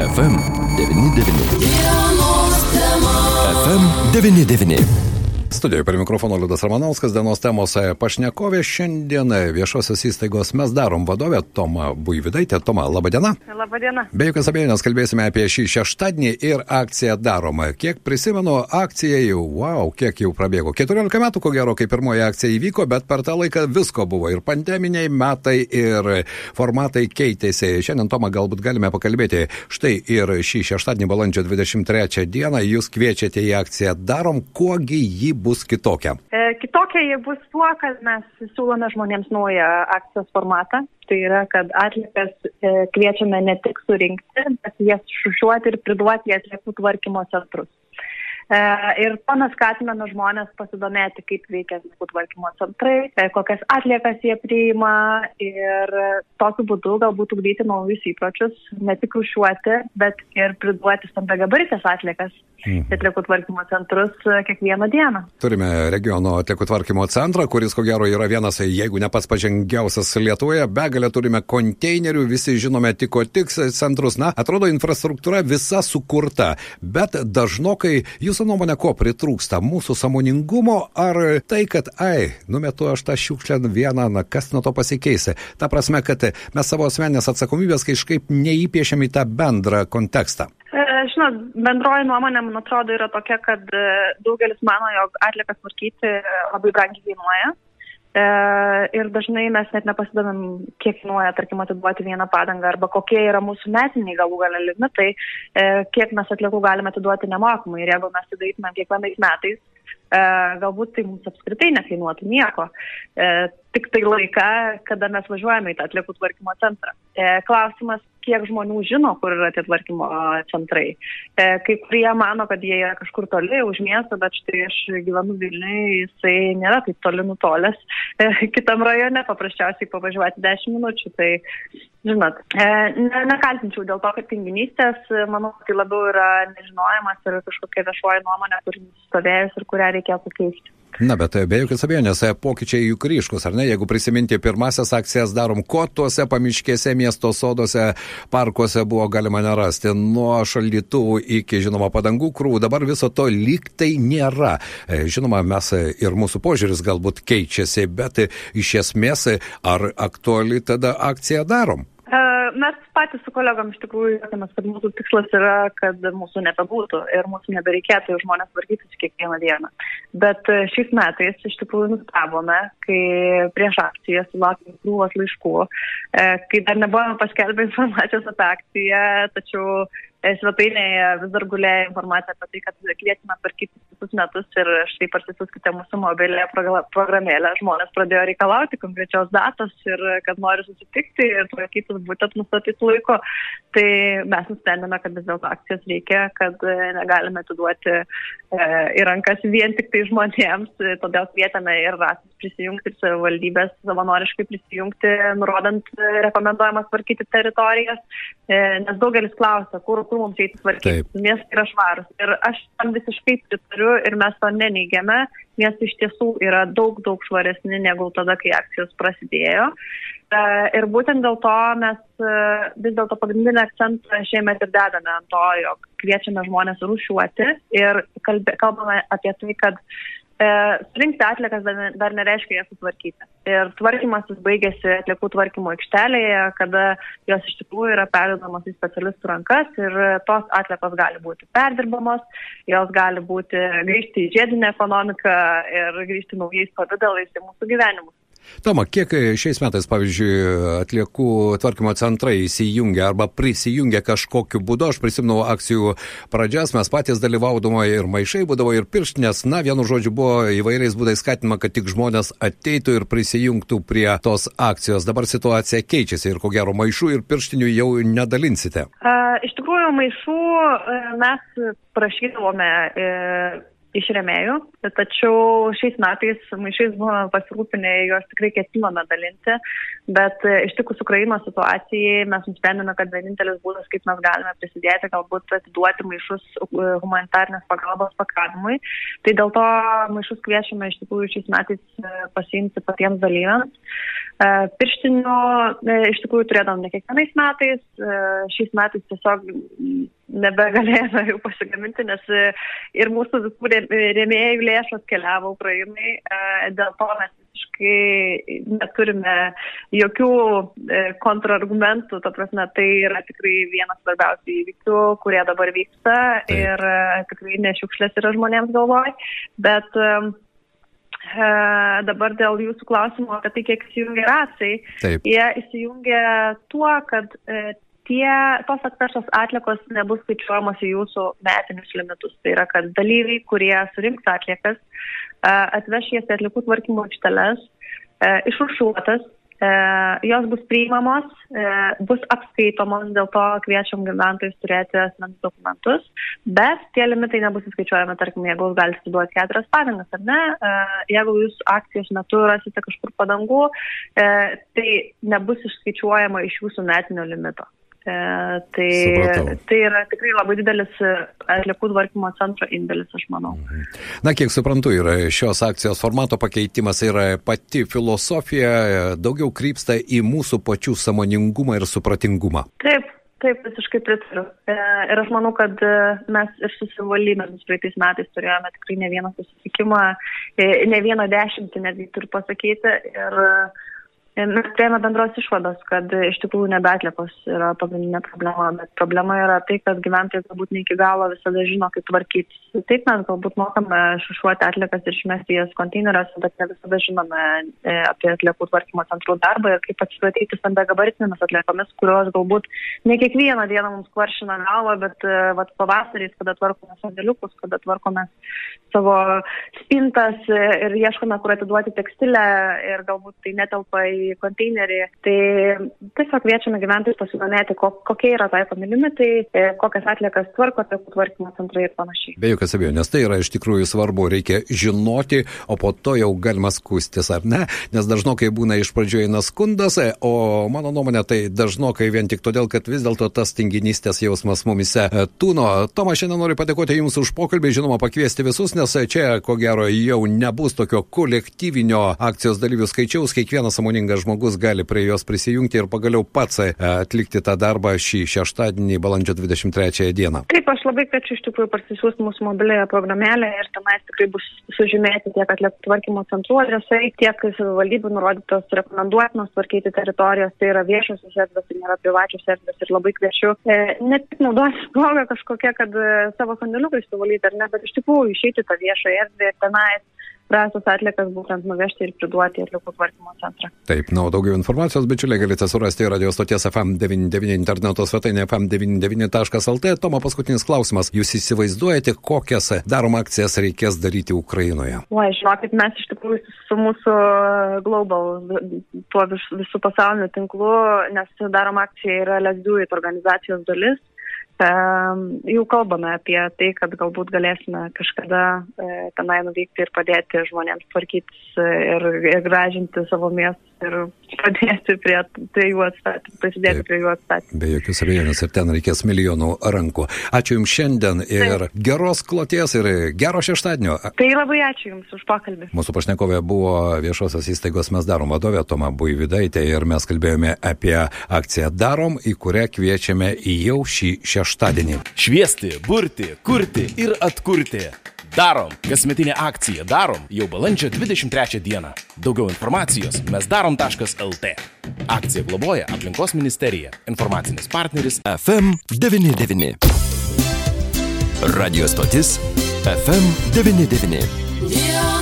FM99. FM99. Studijoje per mikrofoną Liudas Ramanauskas, dienos temos pašnekovė šiandien viešosios įstaigos mes darom vadovė Toma Buividaitė. Toma, laba diena. Labą dieną. Be jokios abejonės kalbėsime apie šį šeštadienį ir akciją daroma. Kiek prisimenu, akcija jau, wow, kiek jau prabėgo. 14 metų, ko gero, kai pirmoji akcija įvyko, bet per tą laiką visko buvo. Ir pandeminiai metai, ir formatai keitėsi. Šiandien, Toma, galbūt galime pakalbėti. Štai ir šį šeštadienį, balandžio 23 dieną, jūs kviečiate į akciją darom, kuogi jį bus kitokia? E, kitokia jie bus tuo, kad mes siūlome žmonėms naują akcijos formatą. Tai yra, kad atliekas e, kviečiame ne tik surinkti, bet jas šušiuoti ir priduoti į atliekų tvarkymo centrus. E, ir to mes skatiname žmonės pasidomėti, kaip veikia atliekų tvarkymo centrai, e, kokias atliekas jie priima ir tokiu būdu galbūt ugdyti naujus įpročius, ne tik rušiuoti, bet ir priduoti stambiagabaritės atliekas mhm. atliekų tvarkymo centrus e, kiekvieną dieną. Turime regiono atliekų tvarkymo centrą, kuris ko gero yra vienas, jeigu ne pats pažengiausias Lietuvoje, begalę turime konteinerių, visi žinome tiko tik centrus. Na, atrodo, infrastruktūra visa sukurta, bet dažnokai jūs jūsų nuomonė, ko pritrūksta? Mūsų samoningumo ar tai, kad, ai, numetu aš tą šiukšlę vieną, na kas nuo to pasikeisi? Ta prasme, kad mes savo asmenės atsakomybės kažkaip neįpiešiam į tą bendrą kontekstą. E, žinot, bendroji nuomonė, man atrodo, yra tokia, kad e, daugelis mano, jog atlikas tvarkyti labai brangiai kainuoja. E, ir dažnai mes net nepasidomėm, kiek kainuoja, tarkim, atiduoti vieną padangą arba kokie yra mūsų metiniai galų galę limitai, e, kiek mes atliekų galime atiduoti nemokamai. Ir jeigu mes tai darytumėm kiekvienais metais, e, galbūt tai mums apskritai nekainuotų nieko. E, tik tai laiką, kada mes važiuojame į tą atliekų tvarkymo centrą. E, klausimas, kiek žmonių žino, kur yra tie tvarkymo centrai. E, kai kurie mano, kad jie yra kažkur toli už miesto, bet štai aš gyvenu Vilniui, jisai nėra taip toli nutolęs. E, kitam rajone paprasčiausiai pavažiuoti 10 minučių. Tai, žinot, ne, nekaltinčiau dėl to, kad tinginystės, manau, tai labiau yra nežinojimas ir kažkokia viešoji nuomonė, kuri nusistovėjus ir kurią reikėtų keisti. Na, bet be jokios abejonės, pokyčiai juk ryškus, ar ne? Jeigu prisiminti pirmasias akcijas darom, ko tuose pamiškėse, miesto soduose, parkuose buvo galima nerasti, nuo šaldytuvų iki, žinoma, padangų krūvų, dabar viso to lyg tai nėra. E, žinoma, mes ir mūsų požiūris galbūt keičiasi, bet iš esmės ar aktuali tada akciją darom? Mes patys su kolegom iš tikrųjų juokiamės, kad mūsų tikslas yra, kad mūsų nebebūtų ir mūsų nebereikėtų žmonės vargytis kiekvieną dieną. Bet e, šiais metais iš tikrųjų nustebome, kai prieš akciją sulaukėme krūvos laiškų, e, kai dar nebuvome paskelbę informacijos apie akciją, tačiau svetainėje vis dar gulėjo informacija apie tai, kad kviečiame tvarkyti visus metus ir štai parsisiųskite mūsų mobilę programėlę. Žmonės pradėjo reikalauti konkrečios datos ir kad nori susitikti ir tvarkytis būtent nustatytų laiko. Tai mes nusprendėme, kad vis dėlto akcijos reikia, kad e, negalime atiduoti e, į rankas vien tik tai žmonėms, todėl kvietėme ir rasis prisijungti ir savivaldybės savanoriškai prisijungti, nurodant rekomenduojamas tvarkyti teritorijas, nes daugelis klausia, kur kur mums eiti tvarkyti. Miestai yra švarus. Ir aš tam visiškai pritariu ir mes to neneigiame. Miestai iš tiesų yra daug, daug švaresni negu tada, kai akcijos prasidėjo. E, ir būtent dėl to mes e, vis dėlto pagrindinį akcentą šiemet ir dedame ant to, jog kviečiame žmonės rušiuoti ir kalbame apie tai, kad E, surinkti atliekas dar, nereiškia jas sutvarkyti. Ir tvarkymasis baigėsi atliekų tvarkymo aikštelėje, kada jos iš tikrųjų yra perdodamos į specialistų rankas ir tos atliekos gali būti perdirbamos, jos gali būti grįžti į žiedinę ekonomiką ir grįžti naujais pavydalais į mūsų gyvenimus. Toma, kiek šiais metais, pavyzdžiui, atliekų tvarkymo centrai įsijungia arba prisijungia kažkokiu būdu, aš prisimenu akcijų pradžias, mes patys dalyvaudavo ir maišai būdavo ir pirštinės, na, vienu žodžiu, buvo įvairiais būdais skatinama, kad tik žmonės ateitų ir prisijungtų prie tos akcijos. Dabar situacija keičiasi ir ko gero maišų ir pirštinių jau nedalinsite. A, iš tikrųjų, maišų e, mes prašydavome e, iš remėjų, tačiau šiais metais maišais buvome pasirūpinę, juos tikrai ketinome dalinti, bet e, ištikus Ukrainos situacijai mes nusprendėme, kad vienintelis būdas, kaip mes galime prisidėti, galbūt atiduoti maišus e, humanitarnės pagalbos pakavimui. Tai dėl to maišus kviečiame iš tikrųjų šiais metais e, pasiimti patiems dalyviams. Pirštinių iš tikrųjų turėdam ne kiekvienais metais, šiais metais tiesiog nebegalėjome jau pasigaminti, nes ir mūsų visų rėmėjų lėšos keliavo Ukrainai. E, dėl to mes visiškai neturime jokių e, kontrargumentų. Ta prasme, tai yra tikrai vienas svarbiausių įvykių, kurie dabar vyksta Taip. ir e, tikrai nešiukšlės yra žmonėms galvoj. Bet dabar dėl jūsų klausimo apie tai, kiek įsijungia rasai. Taip. Jie įsijungia tuo, kad tie, tos atvežtos atlikos nebus skaičiuojamos į jūsų metinius limitus. Tai yra, kad dalyviai, kurie surinks atliekas, atveš jas į atlikų tvarkymo aikšteles, išrušuotas, jos bus priimamos, bus apskaitomos, dėl to kviečiam gyventojus turėti asmens dokumentus, bet tie limitai nebus įskaičiuojami, tarkim, jeigu jūs galite duoti keturias padangas ar ne, jeigu jūs akcijos metu rasite kažkur padangų, tai nebus išskaičiuojama iš jūsų metinio limito. E, tai, Supratau. tai yra tikrai labai didelis e, atliekų tvarkymo centro indėlis, aš manau. Mhm. Na, kiek suprantu, yra šios akcijos formato pakeitimas yra pati filosofija, daugiau krypsta į mūsų pačių samoningumą ir supratingumą. Taip, Taip, visiškai pritariu. E, ir aš manau, kad mes ir su savivaldybėmis praeitais metais turėjome tikrai ne vieną susitikimą, ne vieną dešimtį netgi turiu pasakyti. Ir Mes prieėmė bendros išvados, kad iš tikrųjų nebeatlikos yra pagrindinė problema, bet problema yra tai, kad gyventojai galbūt ne iki galo visada žino, kaip tvarkytis. Taip mes galbūt mokame šušuoti atlikas ir išmesti jas konteineriuose, bet ne visada žinome e, apie atliekų tvarkymo centrų darbą ir kaip atsistatyti stambia gabaritinėmis atliekomis, kurios galbūt ne kiekvieną dieną mums kvaršina galvą, bet e, vat, pavasariais, kada tvarkome sandėliukus, kada tvarkome savo spintas e, ir ieškome, kur atiduoti tekstilę ir galbūt tai netelpa į į konteinerį. Tai tiesiog kviečiame gyventojus pasidomėti, kokie yra taikomi limitai, e, kokias atliekas tvarko, atliekų tvarkymo centrai ir panašiai. Be jokios abejonės, tai yra iš tikrųjų svarbu, reikia žinoti, o po to jau galima skustis, ar ne? Nes dažnokai būna iš pradžių eina skundas, e, o mano nuomonė tai dažnokai vien tik todėl, kad vis dėlto tas tinginystės jausmas mumise e, tūno. Toma, šiandien noriu padėkoti Jums už pokalbį, žinoma, pakviesti visus, nes čia, ko gero, jau nebus tokio kolektyvinio akcijos dalyvių skaičiaus, kiekvienas samoningas atsakingas žmogus gali prie jos prisijungti ir pagaliau pats e, atlikti tą darbą šį šeštadienį, balandžio 23 dieną. Taip, aš labai kviečiu iš tikrųjų parsisiųsti mūsų mobilėje programėlę ir tenais tikrai bus sužymėti tiek atliekų tvarkymo centrų adresai, tiek savivaldybių nurodytos rekomenduotinos tvarkyti teritorijos, tai yra viešosios erdvės, tai nėra privačios erdvės ir labai kviečiu e, ne tik naudoti progą kažkokią, kad e, savo sandėliuką išsivalyti ar ne, bet iš tikrųjų išeiti tą viešą erdvę ir tenais rastas atliekas būtent nuvežti ir priduoti į atliekų tvarkymo centrą. Taip, na, o daugiau informacijos, bičiuliai, galite surasti radio stoties FM99 interneto svetainė FM99.lt. Toma, paskutinis klausimas. Jūs įsivaizduojate, kokias daroma akcijas reikės daryti Ukrainoje? O, žinokit, mes iš tikrųjų su mūsų Global, tuo vis, visų pasauliniu tinklu, nes daroma akcija yra Lesduit organizacijos dalis jau kalbame apie tai, kad galbūt galėsime kažkada e, tenai nuvykti ir padėti žmonėms tvarkytis e, ir, ir gražinti savo miestus ir padėti prie, prie jų atstatymų, prisidėti Taip, prie jų atstatymų. Be jokios abejonės ir ten reikės milijonų rankų. Ačiū Jums šiandien ir Taip. geros kloties ir gero šeštadienio. Tai labai ačiū Jums už pokalbį. Mūsų pašnekovė buvo viešosios įstaigos Mes darom vadovė Toma Buividaitė ir mes kalbėjome apie akciją Darom, į kurią kviečiame jau šį šeštadienį šeštadienį. Šviesti, burti, kurti ir atkurti. Darom. Kasmetinė akcija Darom jau balandžio 23 dieną. Daugiau informacijos mes darom.lt. Akcija globoja aplinkos ministerija. Informacinis partneris FM99. Radio stotis FM99. Yeah.